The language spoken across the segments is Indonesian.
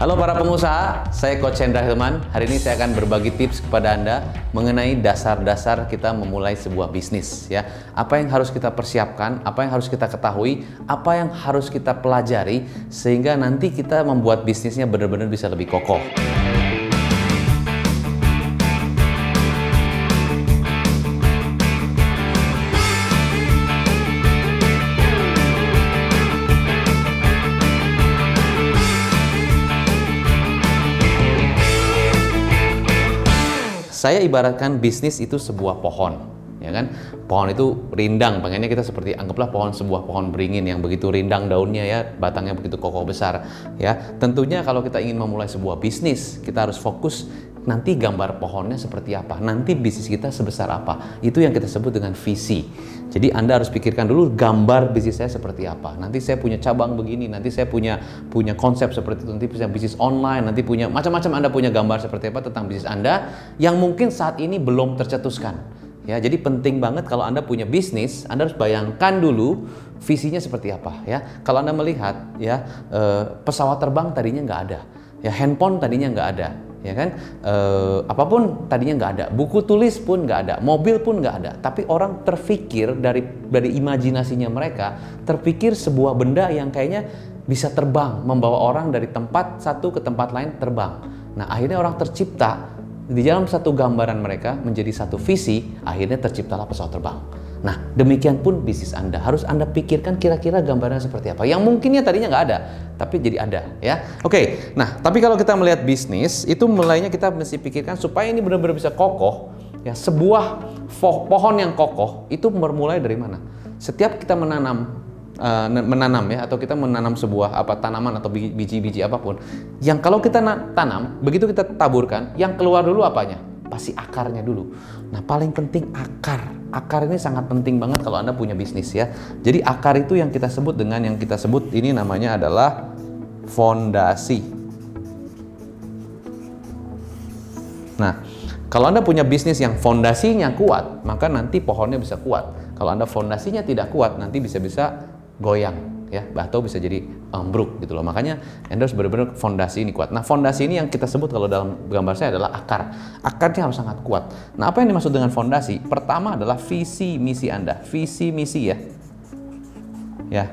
Halo para pengusaha, saya Coach Hendra Hilman. Hari ini saya akan berbagi tips kepada Anda mengenai dasar-dasar kita memulai sebuah bisnis ya. Apa yang harus kita persiapkan, apa yang harus kita ketahui, apa yang harus kita pelajari sehingga nanti kita membuat bisnisnya benar-benar bisa lebih kokoh. Saya ibaratkan bisnis itu sebuah pohon, ya kan? Pohon itu rindang, pengennya kita seperti anggaplah pohon sebuah pohon beringin yang begitu rindang daunnya ya, batangnya begitu kokoh besar, ya. Tentunya kalau kita ingin memulai sebuah bisnis, kita harus fokus nanti gambar pohonnya seperti apa, nanti bisnis kita sebesar apa. Itu yang kita sebut dengan visi. Jadi Anda harus pikirkan dulu gambar bisnis saya seperti apa. Nanti saya punya cabang begini, nanti saya punya punya konsep seperti itu, nanti punya bisnis online, nanti punya macam-macam Anda punya gambar seperti apa tentang bisnis Anda yang mungkin saat ini belum tercetuskan. Ya, jadi penting banget kalau Anda punya bisnis, Anda harus bayangkan dulu visinya seperti apa ya. Kalau Anda melihat ya eh, pesawat terbang tadinya nggak ada, ya handphone tadinya nggak ada, ya kan? E, apa pun tadinya nggak ada buku tulis pun nggak ada mobil pun nggak ada. Tapi orang terfikir dari dari imajinasinya mereka terpikir sebuah benda yang kayaknya bisa terbang membawa orang dari tempat satu ke tempat lain terbang. Nah akhirnya orang tercipta di dalam satu gambaran mereka menjadi satu visi akhirnya terciptalah pesawat terbang Nah, demikian pun bisnis Anda. Harus Anda pikirkan kira-kira gambarnya seperti apa. Yang mungkinnya tadinya nggak ada, tapi jadi ada. ya. Oke, nah tapi kalau kita melihat bisnis, itu mulainya kita mesti pikirkan supaya ini benar-benar bisa kokoh. Ya, sebuah pohon yang kokoh itu bermulai dari mana? Setiap kita menanam uh, menanam ya atau kita menanam sebuah apa tanaman atau biji-biji apa pun yang kalau kita tanam begitu kita taburkan yang keluar dulu apanya pasti akarnya dulu nah paling penting akar akar ini sangat penting banget kalau Anda punya bisnis ya. Jadi akar itu yang kita sebut dengan yang kita sebut ini namanya adalah fondasi. Nah, kalau Anda punya bisnis yang fondasinya kuat, maka nanti pohonnya bisa kuat. Kalau Anda fondasinya tidak kuat, nanti bisa-bisa goyang ya atau bisa jadi ambruk gitu loh. Makanya harus benar-benar fondasi ini kuat. Nah fondasi ini yang kita sebut kalau dalam gambar saya adalah akar. Akarnya harus sangat kuat. Nah apa yang dimaksud dengan fondasi? Pertama adalah visi misi Anda. Visi misi ya. Ya.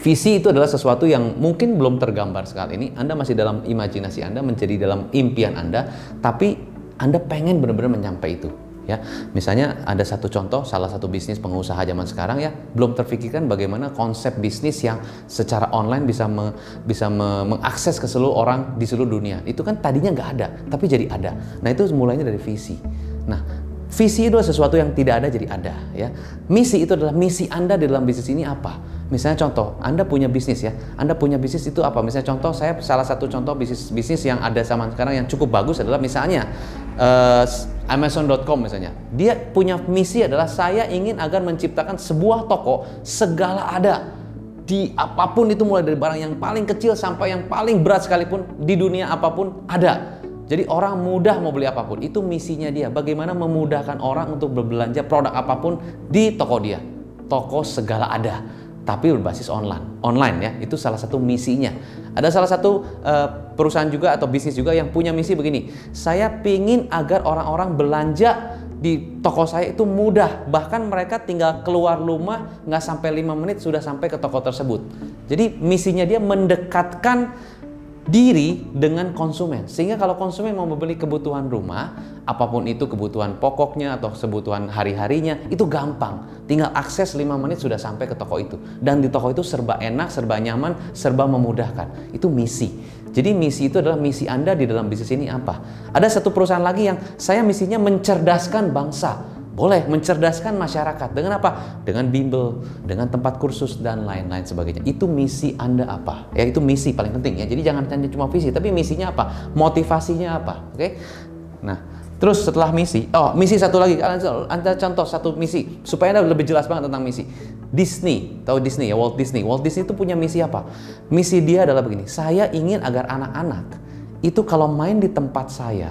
Visi itu adalah sesuatu yang mungkin belum tergambar saat ini. Anda masih dalam imajinasi Anda, menjadi dalam impian Anda, tapi Anda pengen benar-benar menyampai itu ya. Misalnya ada satu contoh salah satu bisnis pengusaha zaman sekarang ya belum terfikirkan bagaimana konsep bisnis yang secara online bisa me, bisa me, mengakses ke seluruh orang di seluruh dunia. Itu kan tadinya nggak ada tapi jadi ada. Nah itu mulainya dari visi. Nah visi itu adalah sesuatu yang tidak ada jadi ada ya. Misi itu adalah misi anda di dalam bisnis ini apa? Misalnya contoh, Anda punya bisnis ya. Anda punya bisnis itu apa? Misalnya contoh, saya salah satu contoh bisnis bisnis yang ada zaman sekarang yang cukup bagus adalah misalnya uh, Amazon.com misalnya. Dia punya misi adalah saya ingin agar menciptakan sebuah toko segala ada di apa pun itu mulai dari barang yang paling kecil sampai yang paling berat sekalipun di dunia apa pun ada. Jadi orang mudah mau beli apa pun. Itu misinya dia. Bagaimana memudahkan orang untuk berbelanja produk apa pun di toko dia. Toko segala ada tapi berbasis online. Online ya, itu salah satu misinya. Ada salah satu uh, perusahaan juga atau bisnis juga yang punya misi begini. Saya pingin agar orang-orang belanja di toko saya itu mudah. Bahkan mereka tinggal keluar rumah nggak sampai lima menit sudah sampai ke toko tersebut. Jadi misinya dia mendekatkan diri dengan konsumen. Sehingga kalau konsumen mau membeli kebutuhan rumah, apa pun itu kebutuhan pokoknya atau kebutuhan hari-harinya, itu gampang. Tinggal akses 5 menit sudah sampai ke toko itu. Dan di toko itu serba enak, serba nyaman, serba memudahkan. Itu misi. Jadi misi itu adalah misi Anda di dalam bisnis ini apa? Ada satu perusahaan lagi yang saya misinya mencerdaskan bangsa boleh mencerdaskan masyarakat dengan apa? Dengan bimbel, dengan tempat kursus dan lain-lain sebagainya. Itu misi Anda apa? Ya itu misi paling penting ya. Jadi jangan hanya cuma visi, tapi misinya apa? Motivasinya apa? Oke? Nah, terus setelah misi, oh misi satu lagi, Anda contoh satu misi supaya Anda lebih jelas banget tentang misi. Disney, tahu Disney ya, Walt Disney. Walt Disney itu punya misi apa? Misi dia adalah begini, saya ingin agar anak-anak itu kalau main di tempat saya,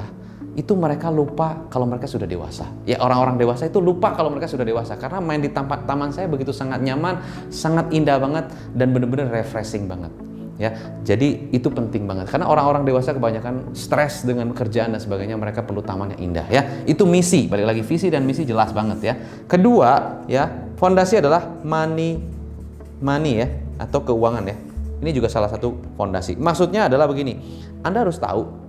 itu mereka lupa kalau mereka sudah dewasa. Ya orang-orang dewasa itu lupa kalau mereka sudah dewasa karena main di taman taman saya begitu sangat nyaman, sangat indah banget dan benar-benar refreshing banget. Ya. Jadi itu penting banget karena orang-orang dewasa kebanyakan stres dengan kerjaan dan sebagainya, mereka perlu taman yang indah ya. Itu misi, balik lagi visi dan misi jelas banget ya. Kedua ya, fondasi adalah money money ya atau keuangan ya. Ini juga salah satu fondasi. Maksudnya adalah begini, Anda harus tahu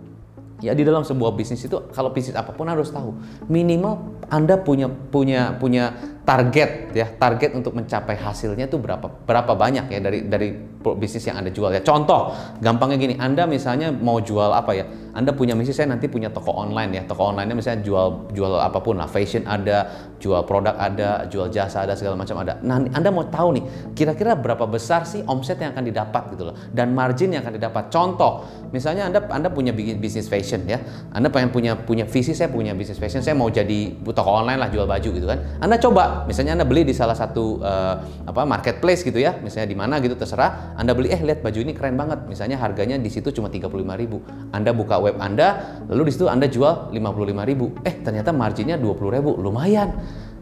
ya di dalam sebuah bisnis itu kalau bisnis apa pun harus tahu minimal anda punya punya punya target ya target untuk mencapai hasilnya itu berapa berapa banyak ya dari dari bisnis yang anda jual ya. Contoh gampangnya gini anda misalnya mau jual apa ya? Anda punya misi saya nanti punya toko online ya. Toko online misalnya jual jual apa pun lah fashion ada jual produk ada jual jasa ada segala macam ada. Nah anda mau tahu nih kira-kira berapa besar sih omset yang akan didapat gitu loh dan margin yang akan didapat. Contoh misalnya anda anda punya bisnis fashion ya. Anda pengen punya punya visi saya punya bisnis fashion saya mau jadi toko online lah jual baju gitu kan. Anda coba misalnya Anda beli di salah satu uh, apa marketplace gitu ya, misalnya di mana gitu terserah, Anda beli eh lihat baju ini keren banget, misalnya harganya di situ cuma 35.000. Anda buka web Anda, lalu di situ Anda jual 55.000. Eh ternyata marginnya 20.000, lumayan.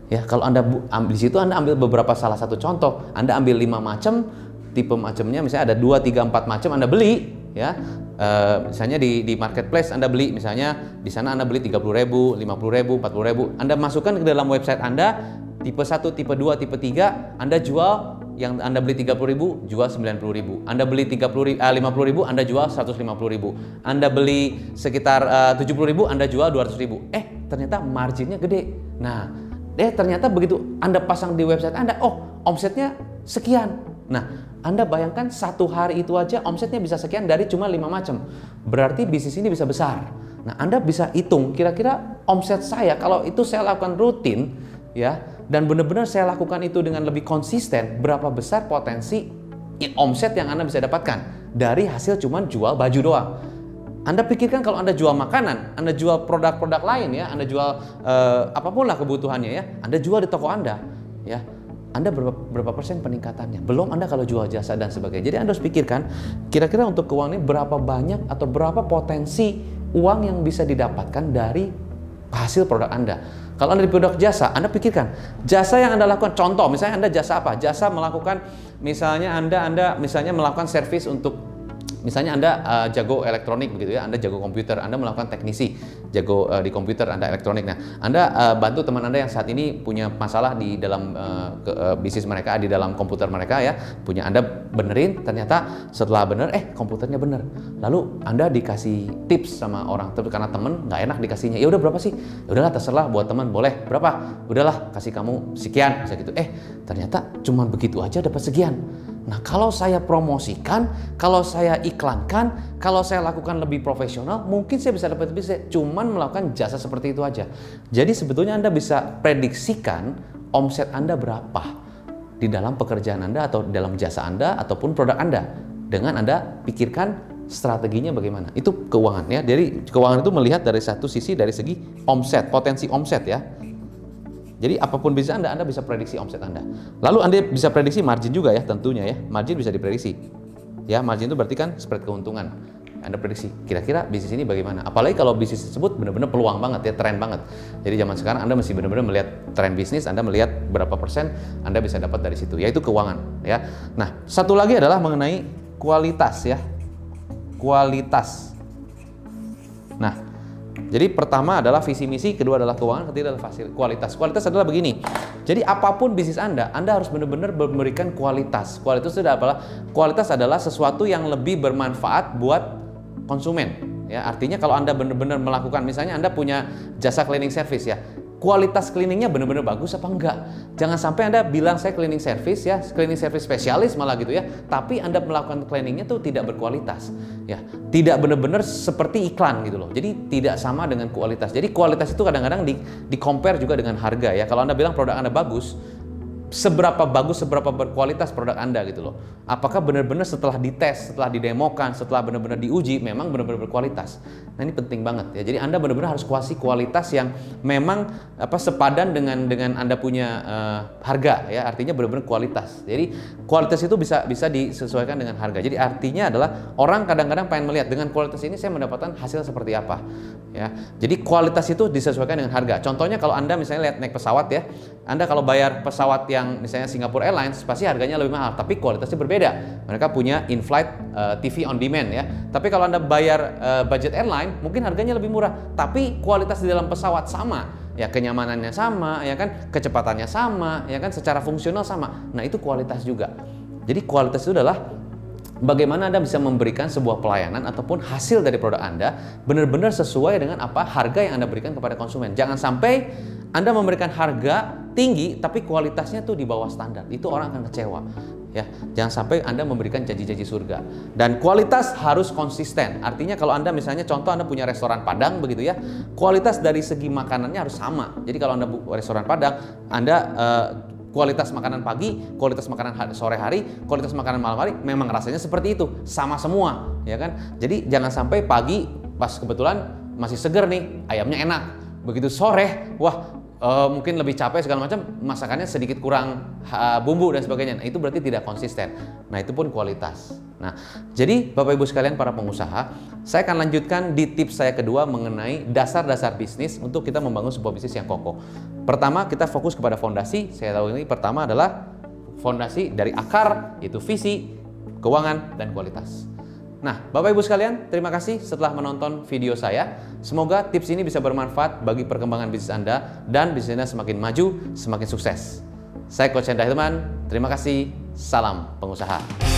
Ya, kalau Anda ambil di situ Anda ambil beberapa salah satu contoh, Anda ambil lima macam tipe macamnya misalnya ada 2 3 4 macam Anda beli ya uh, misalnya di, di marketplace Anda beli misalnya di sana Anda beli 30.000, 50.000, 40.000 Anda masukkan ke dalam website Anda tipe 1, tipe 2, tipe 3 Anda jual yang Anda beli 30.000 jual 90.000. Anda beli 30 uh, 50.000 Anda jual 150.000. Anda beli sekitar uh, 70.000 Anda jual 200.000. Eh, ternyata marginnya gede. Nah, eh ternyata begitu Anda pasang di website Anda, oh, omsetnya sekian. Nah, anda bayangkan satu hari itu aja omsetnya bisa sekian dari cuma lima macam. Berarti bisnis ini bisa besar. Nah, Anda bisa hitung kira-kira omset saya kalau itu saya lakukan rutin ya dan benar-benar saya lakukan itu dengan lebih konsisten, berapa besar potensi omset yang Anda bisa dapatkan dari hasil cuman jual baju doang. Anda pikirkan kalau Anda jual makanan, Anda jual produk-produk lain ya, Anda jual uh, apa pun lah kebutuhannya ya, Anda jual di toko Anda ya. Anda berapa, berapa persen peningkatannya? Belum Anda kalau jual jasa dan sebagainya. Jadi Anda harus pikirkan kira-kira untuk keuangan ini berapa banyak atau berapa potensi uang yang bisa didapatkan dari hasil produk Anda. Kalau Anda di produk jasa, Anda pikirkan jasa yang Anda lakukan. Contoh, misalnya Anda jasa apa? Jasa melakukan, misalnya Anda Anda misalnya melakukan servis untuk misalnya Anda uh, jago elektronik begitu ya, Anda jago komputer, Anda melakukan teknisi, jago uh, di komputer, Anda elektronik. Nah, Anda uh, bantu teman Anda yang saat ini punya masalah di dalam uh, ke, uh, bisnis mereka, di dalam komputer mereka ya, punya Anda benerin, ternyata setelah bener, eh komputernya bener. Lalu Anda dikasih tips sama orang terus karena temen nggak enak dikasihnya, ya udah berapa sih? Ya udahlah terserah buat teman boleh berapa? Udahlah kasih kamu sekian, bisa gitu. Eh ternyata cuma begitu aja dapat sekian Nah, kalau saya promosikan, kalau saya iklankan, kalau saya lakukan lebih profesional, mungkin saya bisa dapat lebih, cuman melakukan jasa seperti itu aja. Jadi sebetulnya Anda bisa prediksikan omset Anda berapa di dalam pekerjaan Anda atau dalam jasa Anda ataupun produk Anda dengan Anda pikirkan strateginya bagaimana. Itu keuangan ya. Jadi keuangan itu melihat dari satu sisi dari segi omset, potensi omset ya. Jadi apa pun bisnis Anda, Anda bisa prediksi omset Anda. Lalu Anda bisa prediksi margin juga ya tentunya ya. Margin bisa diprediksi. Ya, margin itu berarti kan spread keuntungan. Anda prediksi kira-kira bisnis ini bagaimana. Apalagi kalau bisnis tersebut benar-benar peluang banget ya, tren banget. Jadi zaman sekarang Anda mesti benar-benar melihat tren bisnis, Anda melihat berapa persen Anda bisa dapat dari situ, yaitu keuangan ya. Nah, satu lagi adalah mengenai kualitas ya. Kualitas. Nah, jadi pertama adalah visi misi, kedua adalah keuangan, ketiga adalah fasil, kualitas. Kualitas adalah begini. Jadi apa pun bisnis Anda, Anda harus benar-benar memberikan kualitas. Kualitas itu adalah kualitas adalah sesuatu yang lebih bermanfaat buat konsumen. Ya, artinya kalau Anda benar-benar melakukan misalnya Anda punya jasa cleaning service ya kualitas cleaningnya benar-benar bagus apa enggak. Jangan sampai Anda bilang saya cleaning service ya, cleaning service spesialis malah gitu ya, tapi Anda melakukan cleaningnya tuh tidak berkualitas. Ya, tidak benar-benar seperti iklan gitu loh. Jadi tidak sama dengan kualitas. Jadi kualitas itu kadang-kadang di, di compare juga dengan harga ya. Kalau Anda bilang produk Anda bagus, seberapa bagus, seberapa berkualitas produk Anda gitu loh. Apakah benar-benar setelah dites, setelah didemokan, setelah benar-benar diuji, memang benar-benar berkualitas. Nah ini penting banget ya. Jadi Anda benar-benar harus kuasai kualitas yang memang apa sepadan dengan dengan Anda punya uh, harga ya. Artinya benar-benar kualitas. Jadi kualitas itu bisa bisa disesuaikan dengan harga. Jadi artinya adalah orang kadang-kadang pengen melihat dengan kualitas ini saya mendapatkan hasil seperti apa ya. Jadi kualitas itu disesuaikan dengan harga. Contohnya kalau Anda misalnya lihat naik pesawat ya, Anda kalau bayar pesawat yang misalnya Singapore Airlines pasti harganya lebih mahal, tapi kualitasnya berbeda. Mereka punya in-flight eh, TV on demand ya. Tapi kalau Anda bayar uh, budget airline, mungkin harganya lebih murah, tapi kualitas di dalam pesawat sama. Ya kenyamanannya sama, ya kan, kecepatannya sama, ya kan, secara fungsional sama. Nah, itu kualitas juga. Jadi kualitas itu adalah bagaimana Anda bisa memberikan sebuah pelayanan ataupun hasil dari produk Anda benar-benar sesuai dengan apa harga yang Anda berikan kepada konsumen. Jangan sampai anda memberikan harga tinggi tapi kualitasnya tuh di bawah standar. Itu orang akan kecewa. Ya, jangan sampai Anda memberikan janji-janji surga. Dan kualitas harus konsisten. Artinya kalau Anda misalnya contoh Anda punya restoran Padang begitu ya, kualitas dari segi makanannya harus sama. Jadi kalau Anda restoran Padang, Anda uh, kualitas makanan pagi, kualitas makanan sore hari, kualitas makanan malam hari memang rasanya seperti itu, sama semua, ya kan? Jadi jangan sampai pagi pas kebetulan masih seger nih, ayamnya enak. Begitu sore, wah uh, mungkin lebih capek segala macam, masakannya sedikit kurang uh, bumbu dan sebagainya. Nah, itu berarti tidak konsisten. Nah, itu pun kualitas. Nah, jadi Bapak Ibu sekalian para pengusaha, saya akan lanjutkan di tips saya kedua mengenai dasar-dasar bisnis untuk kita membangun sebuah bisnis yang kokoh. Pertama, kita fokus kepada fondasi. Saya tahu ini pertama adalah fondasi dari akar, yaitu visi, keuangan, dan kualitas. Nah, Bapak Ibu sekalian, terima kasih setelah menonton video saya. Semoga tips ini bisa bermanfaat bagi perkembangan bisnis Anda dan bisnisnya semakin maju, semakin sukses. Saya Coach Hendra Hilman, terima kasih, salam pengusaha.